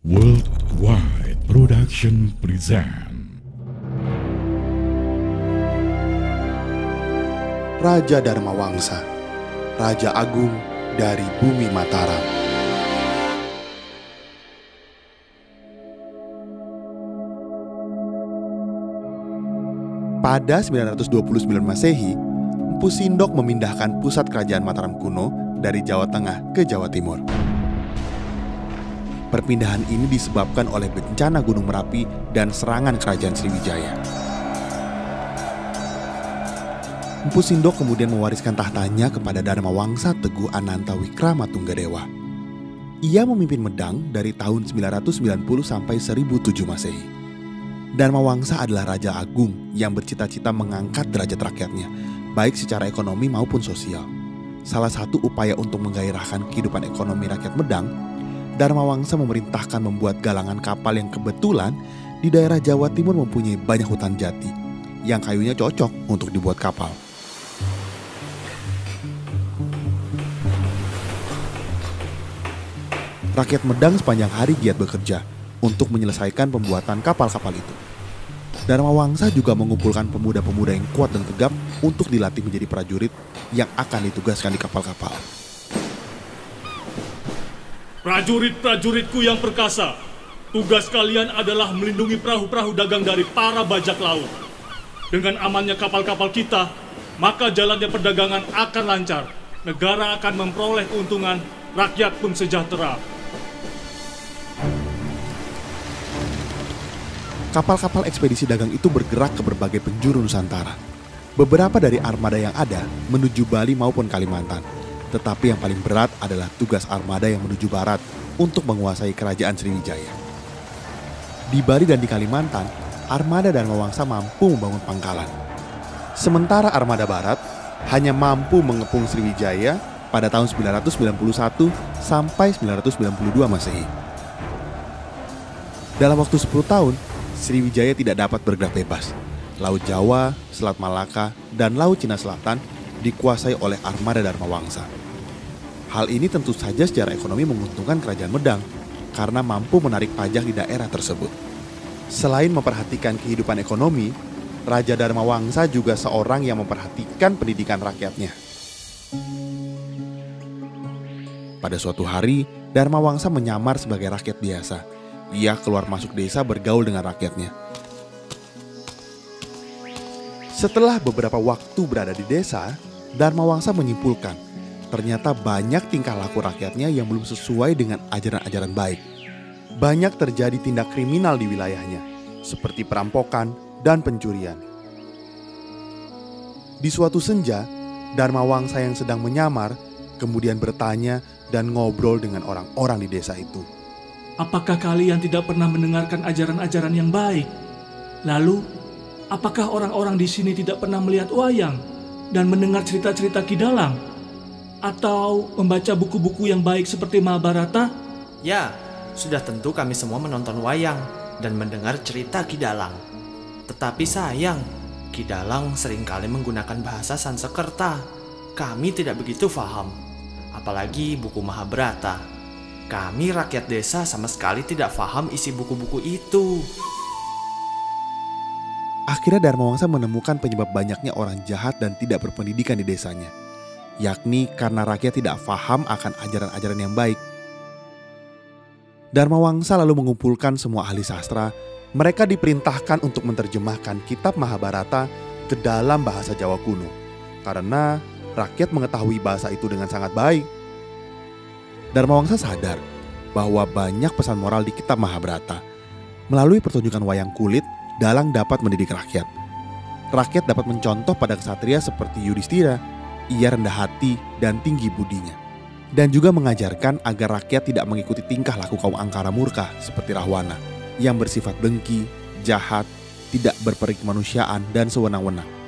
Worldwide Production present Raja Dharma Wangsa, Raja Agung dari bumi Mataram. Pada 929 Masehi, Empu Sindok memindahkan pusat kerajaan Mataram kuno dari Jawa Tengah ke Jawa Timur. Perpindahan ini disebabkan oleh bencana Gunung Merapi dan serangan kerajaan Sriwijaya. Empu Sindok kemudian mewariskan tahtanya kepada Dharma Wangsa Teguh Ananta Wikrama Tunggadewa. Ia memimpin Medang dari tahun 990 sampai 1007 Masehi. Dharma Wangsa adalah raja agung yang bercita-cita mengangkat derajat rakyatnya, baik secara ekonomi maupun sosial. Salah satu upaya untuk menggairahkan kehidupan ekonomi rakyat Medang, Dharma Wangsa memerintahkan membuat galangan kapal yang kebetulan di daerah Jawa Timur mempunyai banyak hutan jati yang kayunya cocok untuk dibuat kapal. Rakyat Medang sepanjang hari giat bekerja untuk menyelesaikan pembuatan kapal-kapal itu. Dharma Wangsa juga mengumpulkan pemuda-pemuda yang kuat dan tegap untuk dilatih menjadi prajurit yang akan ditugaskan di kapal-kapal. Prajurit-prajuritku yang perkasa, tugas kalian adalah melindungi perahu-perahu dagang dari para bajak laut. Dengan amannya kapal-kapal kita, maka jalannya perdagangan akan lancar. Negara akan memperoleh keuntungan, rakyat pun sejahtera. Kapal-kapal ekspedisi dagang itu bergerak ke berbagai penjuru Nusantara. Beberapa dari armada yang ada menuju Bali maupun Kalimantan. Tetapi yang paling berat adalah tugas armada yang menuju barat untuk menguasai kerajaan Sriwijaya. Di Bali dan di Kalimantan, armada dan Wangsa mampu membangun pangkalan. Sementara armada barat hanya mampu mengepung Sriwijaya pada tahun 991 sampai 992 Masehi. Dalam waktu 10 tahun, Sriwijaya tidak dapat bergerak bebas. Laut Jawa, Selat Malaka, dan Laut Cina Selatan dikuasai oleh armada Dharma Wangsa. Hal ini tentu saja secara ekonomi menguntungkan kerajaan Medang karena mampu menarik pajak di daerah tersebut. Selain memperhatikan kehidupan ekonomi, Raja Dharma Wangsa juga seorang yang memperhatikan pendidikan rakyatnya. Pada suatu hari, Dharma Wangsa menyamar sebagai rakyat biasa. Ia keluar masuk desa bergaul dengan rakyatnya. Setelah beberapa waktu berada di desa, Dharma Wangsa menyimpulkan ternyata banyak tingkah laku rakyatnya yang belum sesuai dengan ajaran-ajaran baik. Banyak terjadi tindak kriminal di wilayahnya, seperti perampokan dan pencurian. Di suatu senja, Dharma Wangsa yang sedang menyamar kemudian bertanya dan ngobrol dengan orang-orang di desa itu. Apakah kalian tidak pernah mendengarkan ajaran-ajaran yang baik? Lalu, apakah orang-orang di sini tidak pernah melihat wayang dan mendengar cerita-cerita kidalang? Atau membaca buku-buku yang baik seperti Mahabharata? Ya, sudah tentu kami semua menonton wayang dan mendengar cerita Kidalang. Tetapi sayang, Kidalang sering kali menggunakan bahasa Sansekerta. Kami tidak begitu paham. Apalagi buku Mahabharata. Kami rakyat desa sama sekali tidak paham isi buku-buku itu. Akhirnya Dharma Wangsa menemukan penyebab banyaknya orang jahat dan tidak berpendidikan di desanya, yakni karena rakyat tidak paham akan ajaran-ajaran yang baik. Dharma Wangsa lalu mengumpulkan semua ahli sastra. Mereka diperintahkan untuk menerjemahkan kitab Mahabharata ke dalam bahasa Jawa kuno, karena rakyat mengetahui bahasa itu dengan sangat baik. Dharma Wangsa sadar bahwa banyak pesan moral di kitab Mahabharata. Melalui pertunjukan wayang kulit, dalang dapat mendidik rakyat. Rakyat dapat mencontoh pada kesatria seperti Yudhistira. Ia rendah hati dan tinggi budinya. Dan juga mengajarkan agar rakyat tidak mengikuti tingkah laku kaum angkara murka seperti Rahwana yang bersifat dengki, jahat, tidak berperi kemanusiaan dan sewenang-wenang.